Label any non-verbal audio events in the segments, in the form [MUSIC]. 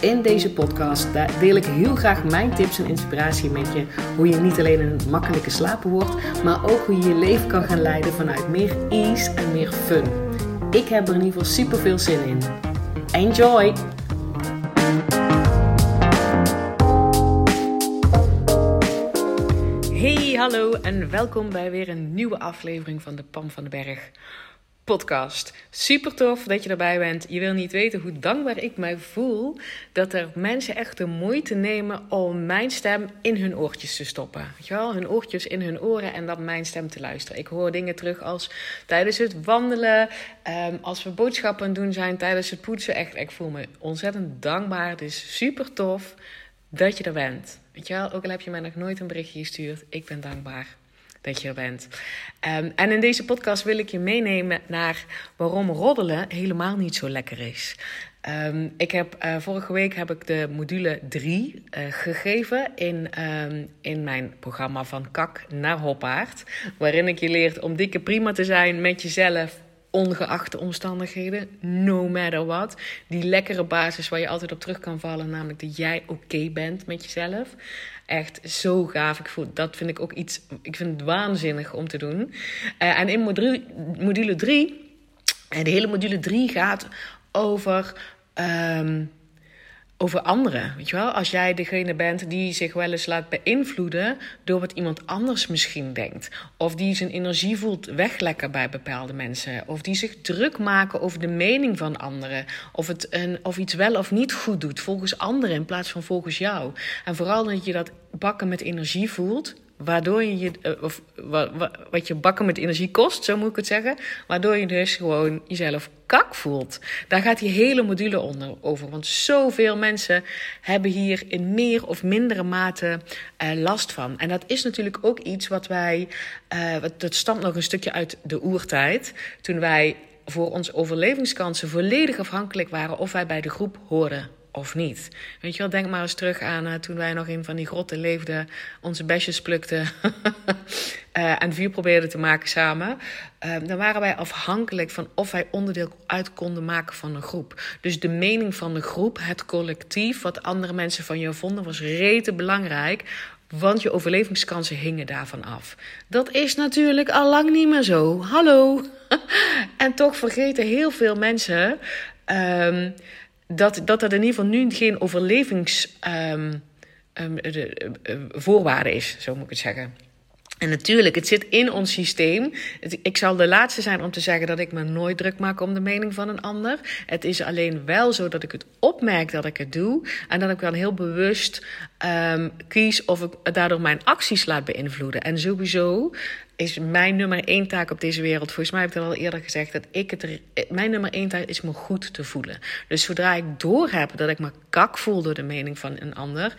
In deze podcast deel ik heel graag mijn tips en inspiratie met je. Hoe je niet alleen een makkelijke slaper wordt, maar ook hoe je je leven kan gaan leiden vanuit meer ease en meer fun. Ik heb er in ieder geval super veel zin in. Enjoy! Hey, hallo en welkom bij weer een nieuwe aflevering van de Pam van den Berg podcast. Super tof dat je erbij bent. Je wil niet weten hoe dankbaar ik mij voel dat er mensen echt de moeite nemen om mijn stem in hun oortjes te stoppen. Weet je wel, hun oortjes in hun oren en dan mijn stem te luisteren. Ik hoor dingen terug als tijdens het wandelen, um, als we boodschappen doen zijn, tijdens het poetsen. Echt, ik voel me ontzettend dankbaar. Is super tof dat je er bent. Weet je wel, ook al heb je mij nog nooit een berichtje gestuurd, ik ben dankbaar dat je er bent. Um, en in deze podcast wil ik je meenemen naar waarom roddelen helemaal niet zo lekker is. Um, ik heb, uh, vorige week heb ik de module 3 uh, eh, gegeven in, um, in mijn programma van kak naar hoppaard. Waarin ik je leert om dikke prima te zijn met jezelf, ongeacht de omstandigheden, no matter what. Die lekkere basis waar je altijd op terug kan vallen, namelijk dat jij oké bent met jezelf echt zo gaaf. Ik voel, dat vind ik ook iets, ik vind het waanzinnig om te doen. Uh, en in module, module 3, en de hele module 3 gaat over. Um, over anderen. Weet je wel? Als jij degene bent die zich wel eens laat beïnvloeden door wat iemand anders misschien denkt. Of die zijn energie voelt weglekken bij bepaalde mensen. Of die zich druk maken over de mening van anderen. Of, het een, of iets wel of niet goed doet volgens anderen in plaats van volgens jou. En vooral dat je dat bakken met energie voelt waardoor je, je eh, of wat je bakken met energie kost, zo moet ik het zeggen, waardoor je dus gewoon jezelf kak voelt. Daar gaat die hele module onder over, want zoveel mensen hebben hier in meer of mindere mate uh, last van. En dat is natuurlijk ook iets wat wij, uh, dat stamt nog een stukje uit de oertijd, toen wij voor onze overlevingskansen volledig afhankelijk waren of wij bij de groep hoorden of niet. Weet je wel, denk maar eens terug aan uh, toen wij nog in van die grotten leefden, onze besjes plukten uh, [LAUGHS] en vuur probeerden te maken samen. Uh, dan waren wij afhankelijk van of wij onderdeel uit konden maken van een groep. Dus de mening van de groep, het collectief, wat andere mensen van je vonden, was rete belangrijk. Want je overlevingskansen hingen daarvan af. Dat is natuurlijk al lang niet meer zo. Hallo. [LAUGHS] en toch vergeten heel veel mensen. Um, dat, dat dat in ieder geval nu geen overlevingsvoorwaarde um, um, is, zo moet ik het zeggen. En natuurlijk, het zit in ons systeem. Ik zal de laatste zijn om te zeggen dat ik me nooit druk maak om de mening van een ander. Het is alleen wel zo dat ik het opmerk dat ik het doe. En dat ik dan heel bewust um, kies of ik daardoor mijn acties laat beïnvloeden. En sowieso is mijn nummer één taak op deze wereld. Volgens mij heb ik het al eerder gezegd. Dat ik het er, mijn nummer één taak is me goed te voelen. Dus zodra ik doorheb dat ik me kak voel door de mening van een ander.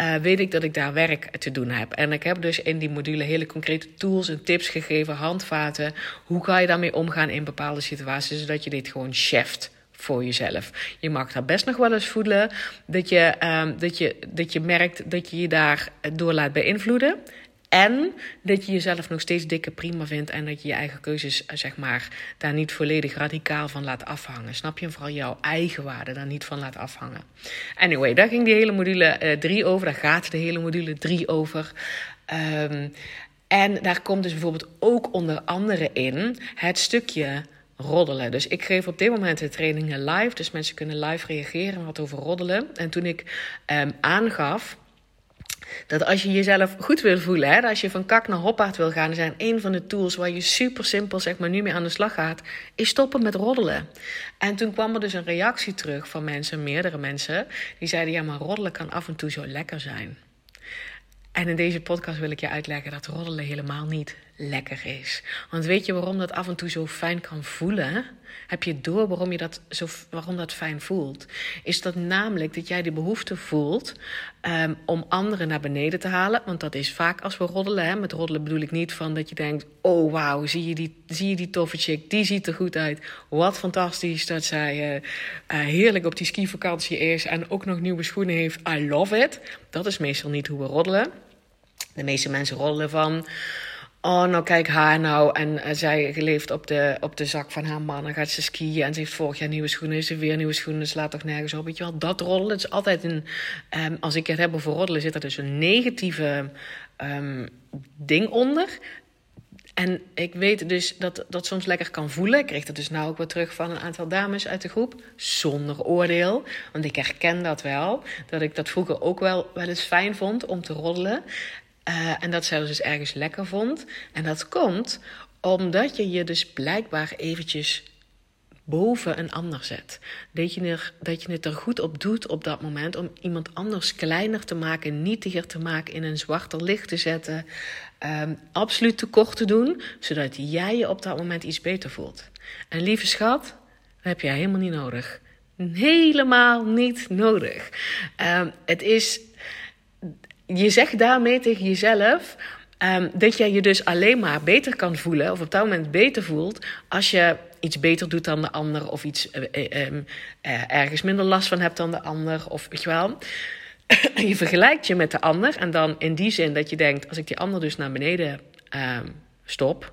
Uh, weet ik dat ik daar werk te doen heb. En ik heb dus in die module hele concrete tools en tips gegeven. Handvaten. Hoe ga je daarmee omgaan in bepaalde situaties. Zodat je dit gewoon cheft voor jezelf. Je mag daar best nog wel eens voelen dat je, um, dat je, dat je merkt dat je je daar door laat beïnvloeden. En dat je jezelf nog steeds dikke prima vindt en dat je je eigen keuzes, eh, zeg maar, daar niet volledig radicaal van laat afhangen. Snap je? En vooral jouw eigen waarde daar niet van laat afhangen. Anyway, daar ging die hele module 3 uh, over. Daar gaat de hele module 3 over. Um, en daar komt dus bijvoorbeeld ook onder andere in het stukje roddelen. Dus ik geef op dit moment de trainingen live. Dus mensen kunnen live reageren wat over roddelen. En toen ik um, aangaf dat als je jezelf goed wil voelen, hè, als je van kak naar hoppaard wil gaan, zijn een van de tools waar je super simpel zeg maar, nu mee aan de slag gaat, is stoppen met roddelen. En toen kwam er dus een reactie terug van mensen, meerdere mensen, die zeiden: ja, maar roddelen kan af en toe zo lekker zijn. En in deze podcast wil ik je uitleggen dat roddelen helemaal niet lekker is. Want weet je waarom dat af en toe zo fijn kan voelen? Heb je door waarom, je dat, zo, waarom dat fijn voelt? Is dat namelijk dat jij de behoefte voelt um, om anderen naar beneden te halen. Want dat is vaak als we roddelen. Hè? Met roddelen bedoel ik niet van dat je denkt: oh wauw, zie je die, zie je die toffe chick? Die ziet er goed uit. Wat fantastisch dat zij uh, uh, heerlijk op die skivakantie is en ook nog nieuwe schoenen heeft. I love it. Dat is meestal niet hoe we roddelen. De meeste mensen roddelen van. Oh, nou kijk haar nou. En uh, zij leeft op de, op de zak van haar man. Dan gaat ze skiën. En ze heeft vorig jaar nieuwe schoenen. Ze weer nieuwe schoenen. Ze laat toch nergens op. Weet je wel, dat roddelen. Is altijd een... Um, als ik het heb over roddelen, zit er dus een negatieve um, ding onder. En ik weet dus dat dat soms lekker kan voelen. Ik kreeg dat dus nou ook weer terug van een aantal dames uit de groep. Zonder oordeel. Want ik herken dat wel. Dat ik dat vroeger ook wel, wel eens fijn vond om te roddelen. Uh, en dat zij dus ergens lekker vond. En dat komt omdat je je dus blijkbaar eventjes boven een ander zet. Dat je, er, dat je het er goed op doet op dat moment om iemand anders kleiner te maken, nietiger te maken, in een zwarter licht te zetten. Um, absoluut tekort te doen, zodat jij je op dat moment iets beter voelt. En lieve schat, dat heb jij helemaal niet nodig. Helemaal niet nodig. Um, het is je zegt daarmee tegen jezelf um, dat jij je dus alleen maar beter kan voelen, of op dat moment beter voelt, als je iets beter doet dan de ander, of iets uh, uh, uh, ergens minder last van hebt dan de ander, of weet je wel. [COUGHS] je vergelijkt je met de ander en dan in die zin dat je denkt: als ik die ander dus naar beneden ehm, stop,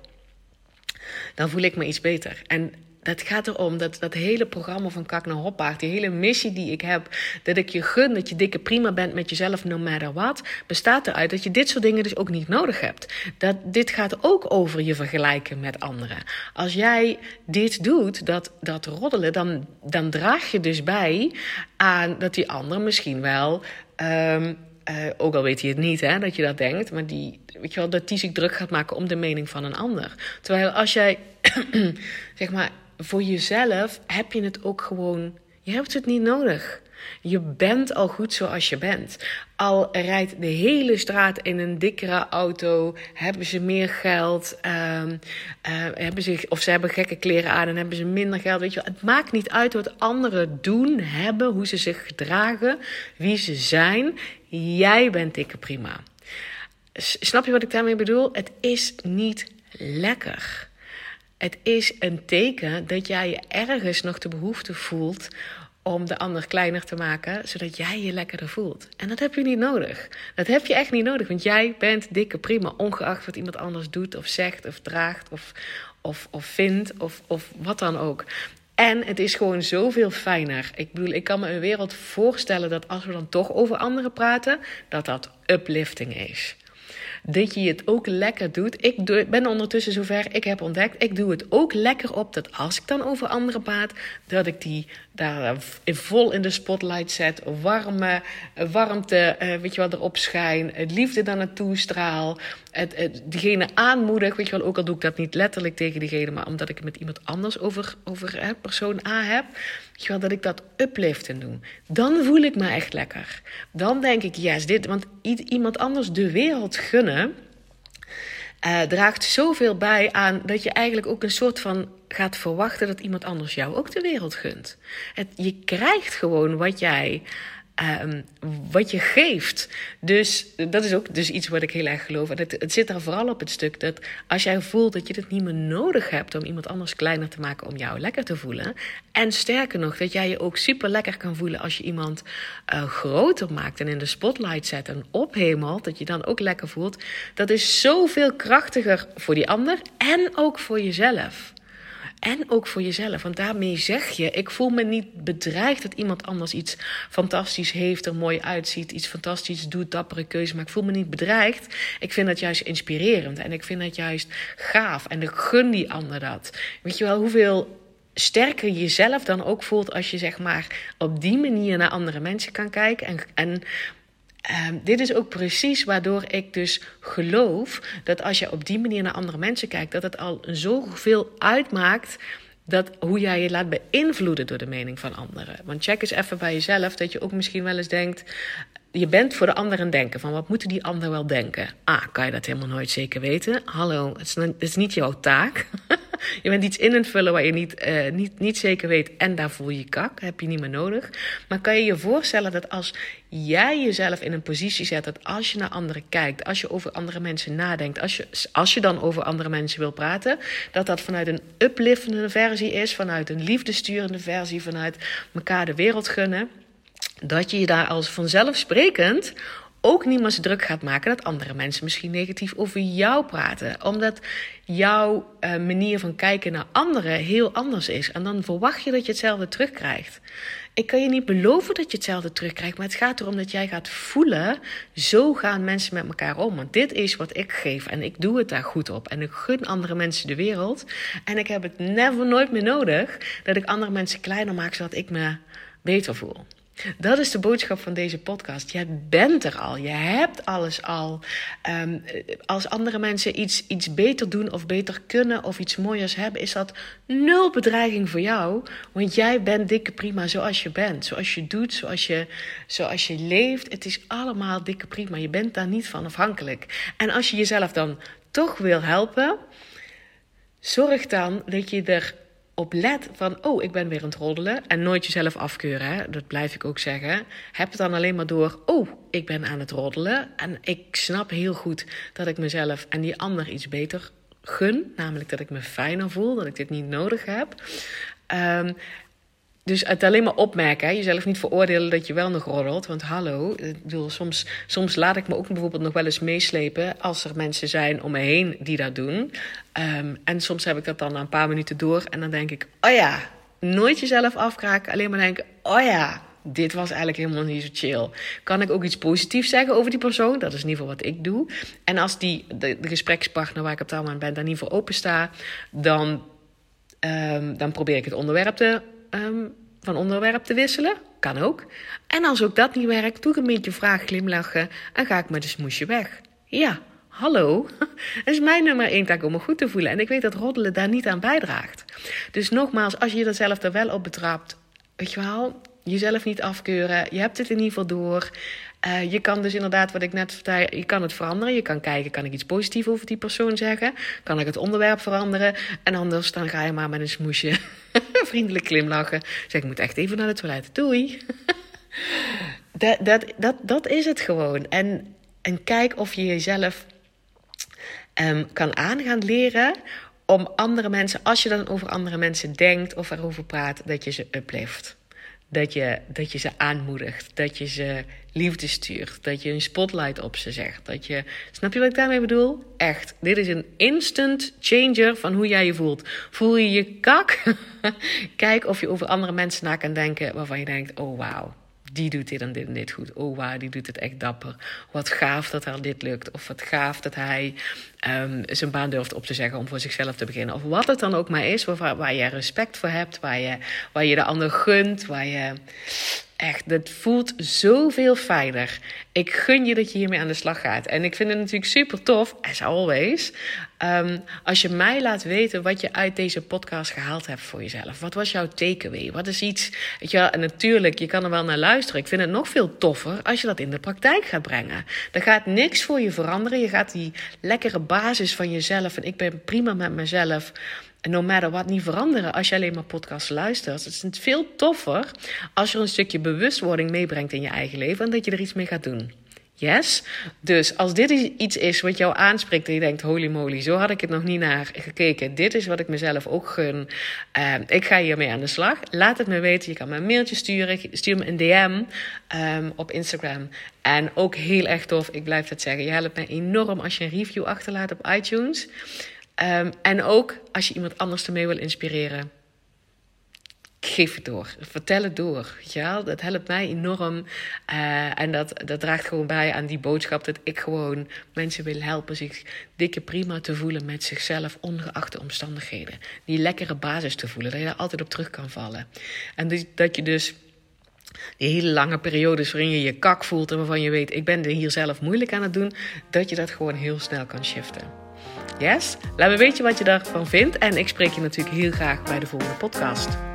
dan voel ik me iets beter. En dat gaat erom dat dat hele programma van Kak naar Hoppaard, die hele missie die ik heb, dat ik je gun dat je dikke prima bent met jezelf, no matter what, bestaat eruit dat je dit soort dingen dus ook niet nodig hebt. Dat, dit gaat ook over je vergelijken met anderen. Als jij dit doet, dat, dat roddelen, dan, dan draag je dus bij aan dat die ander misschien wel. Um, uh, ook al weet hij het niet, hè, dat je dat denkt, maar die, weet je wel, dat die zich druk gaat maken om de mening van een ander. Terwijl als jij, [CLEARS THROAT] zeg maar, voor jezelf heb je het ook gewoon. Je hebt het niet nodig. Je bent al goed zoals je bent. Al rijdt de hele straat in een dikkere auto, hebben ze meer geld, uh, uh, hebben ze, of ze hebben gekke kleren aan en hebben ze minder geld. Weet je wel. Het maakt niet uit wat anderen doen, hebben, hoe ze zich gedragen, wie ze zijn. Jij bent dikke prima. Snap je wat ik daarmee bedoel? Het is niet lekker. Het is een teken dat jij je ergens nog de behoefte voelt om de ander kleiner te maken, zodat jij je lekkerder voelt. En dat heb je niet nodig. Dat heb je echt niet nodig, want jij bent dikke prima, ongeacht wat iemand anders doet of zegt of draagt of, of, of vindt of, of wat dan ook. En het is gewoon zoveel fijner. Ik bedoel, ik kan me een wereld voorstellen dat als we dan toch over anderen praten, dat dat uplifting is dat je het ook lekker doet. Ik ben ondertussen zover, ik heb ontdekt, ik doe het ook lekker op dat als ik dan over anderen praat, dat ik die daar vol in de spotlight zet, warme, warmte, uh, weet je wel, erop schijn, het liefde daar naartoe straal, het, het, diegene aanmoedig, weet je wel, ook al doe ik dat niet letterlijk tegen diegene, maar omdat ik het met iemand anders over, over persoon A heb, weet je wel, dat ik dat upliften doe. Dan voel ik me echt lekker. Dan denk ik, yes, dit, want iemand anders de wereld gunnen, uh, draagt zoveel bij aan dat je eigenlijk ook een soort van gaat verwachten dat iemand anders jou ook de wereld gunt. Het, je krijgt gewoon wat jij Um, wat je geeft. Dus dat is ook dus iets wat ik heel erg geloof. En het, het zit er vooral op het stuk dat als jij voelt dat je het niet meer nodig hebt om iemand anders kleiner te maken om jou lekker te voelen. En sterker nog, dat jij je ook super lekker kan voelen als je iemand uh, groter maakt en in de spotlight zet en ophemelt. Dat je dan ook lekker voelt. Dat is zoveel krachtiger voor die ander en ook voor jezelf. En ook voor jezelf. Want daarmee zeg je: ik voel me niet bedreigd dat iemand anders iets fantastisch heeft, er mooi uitziet, iets fantastisch doet, dappere keuze. Maar ik voel me niet bedreigd. Ik vind dat juist inspirerend en ik vind dat juist gaaf. En ik gun die ander dat. Weet je wel hoeveel sterker jezelf dan ook voelt als je zeg maar op die manier naar andere mensen kan kijken en, en Um, dit is ook precies waardoor ik dus geloof dat als je op die manier naar andere mensen kijkt, dat het al zoveel uitmaakt dat hoe jij je laat beïnvloeden door de mening van anderen. Want check eens even bij jezelf dat je ook misschien wel eens denkt: je bent voor de anderen denken. Van wat moeten die anderen wel denken? Ah, kan je dat helemaal nooit zeker weten? Hallo, het is, het is niet jouw taak. [LAUGHS] je bent iets in het vullen waar je niet, uh, niet, niet zeker weet en daar voel je kak. Heb je niet meer nodig. Maar kan je je voorstellen dat als jij jezelf in een positie zet dat als je naar anderen kijkt, als je over andere mensen nadenkt, als je, als je dan over andere mensen wil praten, dat dat vanuit een upliftende versie is, vanuit een liefdesturende versie, vanuit elkaar de wereld gunnen dat je je daar als vanzelfsprekend ook zo druk gaat maken dat andere mensen misschien negatief over jou praten. Omdat jouw uh, manier van kijken naar anderen heel anders is. En dan verwacht je dat je hetzelfde terugkrijgt. Ik kan je niet beloven dat je hetzelfde terugkrijgt, maar het gaat erom dat jij gaat voelen: zo gaan mensen met elkaar om. Want dit is wat ik geef en ik doe het daar goed op. En ik gun andere mensen de wereld. En ik heb het never nooit meer nodig dat ik andere mensen kleiner maak zodat ik me beter voel. Dat is de boodschap van deze podcast. Je bent er al. Je hebt alles al. Um, als andere mensen iets, iets beter doen of beter kunnen of iets mooiers hebben, is dat nul bedreiging voor jou. Want jij bent dikke prima zoals je bent. Zoals je doet, zoals je, zoals je leeft. Het is allemaal dikke prima. Je bent daar niet van afhankelijk. En als je jezelf dan toch wil helpen, zorg dan dat je er op let van, oh, ik ben weer aan het roddelen. En nooit jezelf afkeuren, hè? dat blijf ik ook zeggen. Heb het dan alleen maar door, oh, ik ben aan het roddelen. En ik snap heel goed dat ik mezelf en die ander iets beter gun. Namelijk dat ik me fijner voel, dat ik dit niet nodig heb. Um, dus het alleen maar opmerken, hè? jezelf niet veroordelen dat je wel nog roddelt. Want hallo, ik bedoel, soms, soms laat ik me ook bijvoorbeeld nog wel eens meeslepen als er mensen zijn om me heen die dat doen. Um, en soms heb ik dat dan na een paar minuten door en dan denk ik, oh ja, nooit jezelf afkraken. Alleen maar denken, oh ja, dit was eigenlijk helemaal niet zo chill. Kan ik ook iets positiefs zeggen over die persoon? Dat is in ieder geval wat ik doe. En als die, de, gesprekspartner waar ik op dat moment ben, daar niet voor open sta, dan, um, dan probeer ik het onderwerp te um, van onderwerp te wisselen. Kan ook. En als ook dat niet werkt, doe ik een beetje vraag glimlachen en ga ik met een smoesje weg. Ja, hallo. [LAUGHS] Dat is mijn nummer één taak om me goed te voelen. En ik weet dat roddelen daar niet aan bijdraagt. Dus nogmaals, als je jezelf er wel op betrapt, weet je wel, jezelf niet afkeuren. Je hebt het in ieder geval door. Uh, je kan dus inderdaad, wat ik net vertelde, je kan het veranderen. Je kan kijken, kan ik iets positiefs over die persoon zeggen? Kan ik het onderwerp veranderen? En anders dan ga je maar met een smoesje [LAUGHS] vriendelijk glimlachen. Zeg, ik moet echt even naar de toilet. Doei. [LAUGHS] dat, dat, dat, dat is het gewoon. En, en kijk of je jezelf um, kan aan gaan leren om andere mensen, als je dan over andere mensen denkt of erover praat, dat je ze uplift. Dat je, dat je ze aanmoedigt. Dat je ze liefde stuurt. Dat je een spotlight op ze zegt. Dat je, snap je wat ik daarmee bedoel? Echt. Dit is een instant changer van hoe jij je voelt. Voel je je kak? [LAUGHS] Kijk of je over andere mensen na kan denken waarvan je denkt: oh wauw die doet dit en dit en dit goed. Oh, waar, die doet het echt dapper. Wat gaaf dat haar dit lukt. Of wat gaaf dat hij um, zijn baan durft op te zeggen om voor zichzelf te beginnen. Of wat het dan ook maar is, waar, waar je respect voor hebt, waar je, waar je de ander gunt, waar je Echt, dat voelt zoveel fijner. Ik gun je dat je hiermee aan de slag gaat. En ik vind het natuurlijk super tof, as always, um, als je mij laat weten wat je uit deze podcast gehaald hebt voor jezelf. Wat was jouw takeaway? Wat is iets, weet je en natuurlijk, je kan er wel naar luisteren. Ik vind het nog veel toffer als je dat in de praktijk gaat brengen. Er gaat niks voor je veranderen. Je gaat die lekkere basis van jezelf, en ik ben prima met mezelf no matter wat niet veranderen als je alleen maar podcasts luistert. Het is veel toffer als je een stukje bewustwording meebrengt in je eigen leven en dat je er iets mee gaat doen. Yes? Dus als dit iets is wat jou aanspreekt en je denkt: holy moly, zo had ik het nog niet naar gekeken. Dit is wat ik mezelf ook gun. Uh, ik ga hiermee aan de slag. Laat het me weten. Je kan me een mailtje sturen. Stuur me een DM ehm, op Instagram. En ook heel erg tof, ik blijf het zeggen. Je helpt me enorm als je een review achterlaat op iTunes. Um, en ook als je iemand anders ermee wil inspireren. Geef het door. Vertel het door. Ja, dat helpt mij enorm. Uh, en dat, dat draagt gewoon bij aan die boodschap dat ik gewoon mensen wil helpen zich dikke prima te voelen met zichzelf, ongeacht de omstandigheden. Die lekkere basis te voelen, dat je daar altijd op terug kan vallen. En dus, dat je dus die hele lange periodes waarin je je kak voelt en waarvan je weet, ik ben er hier zelf moeilijk aan het doen, dat je dat gewoon heel snel kan shiften. Yes? Laat me weten wat je daarvan vindt. En ik spreek je natuurlijk heel graag bij de volgende podcast.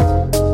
you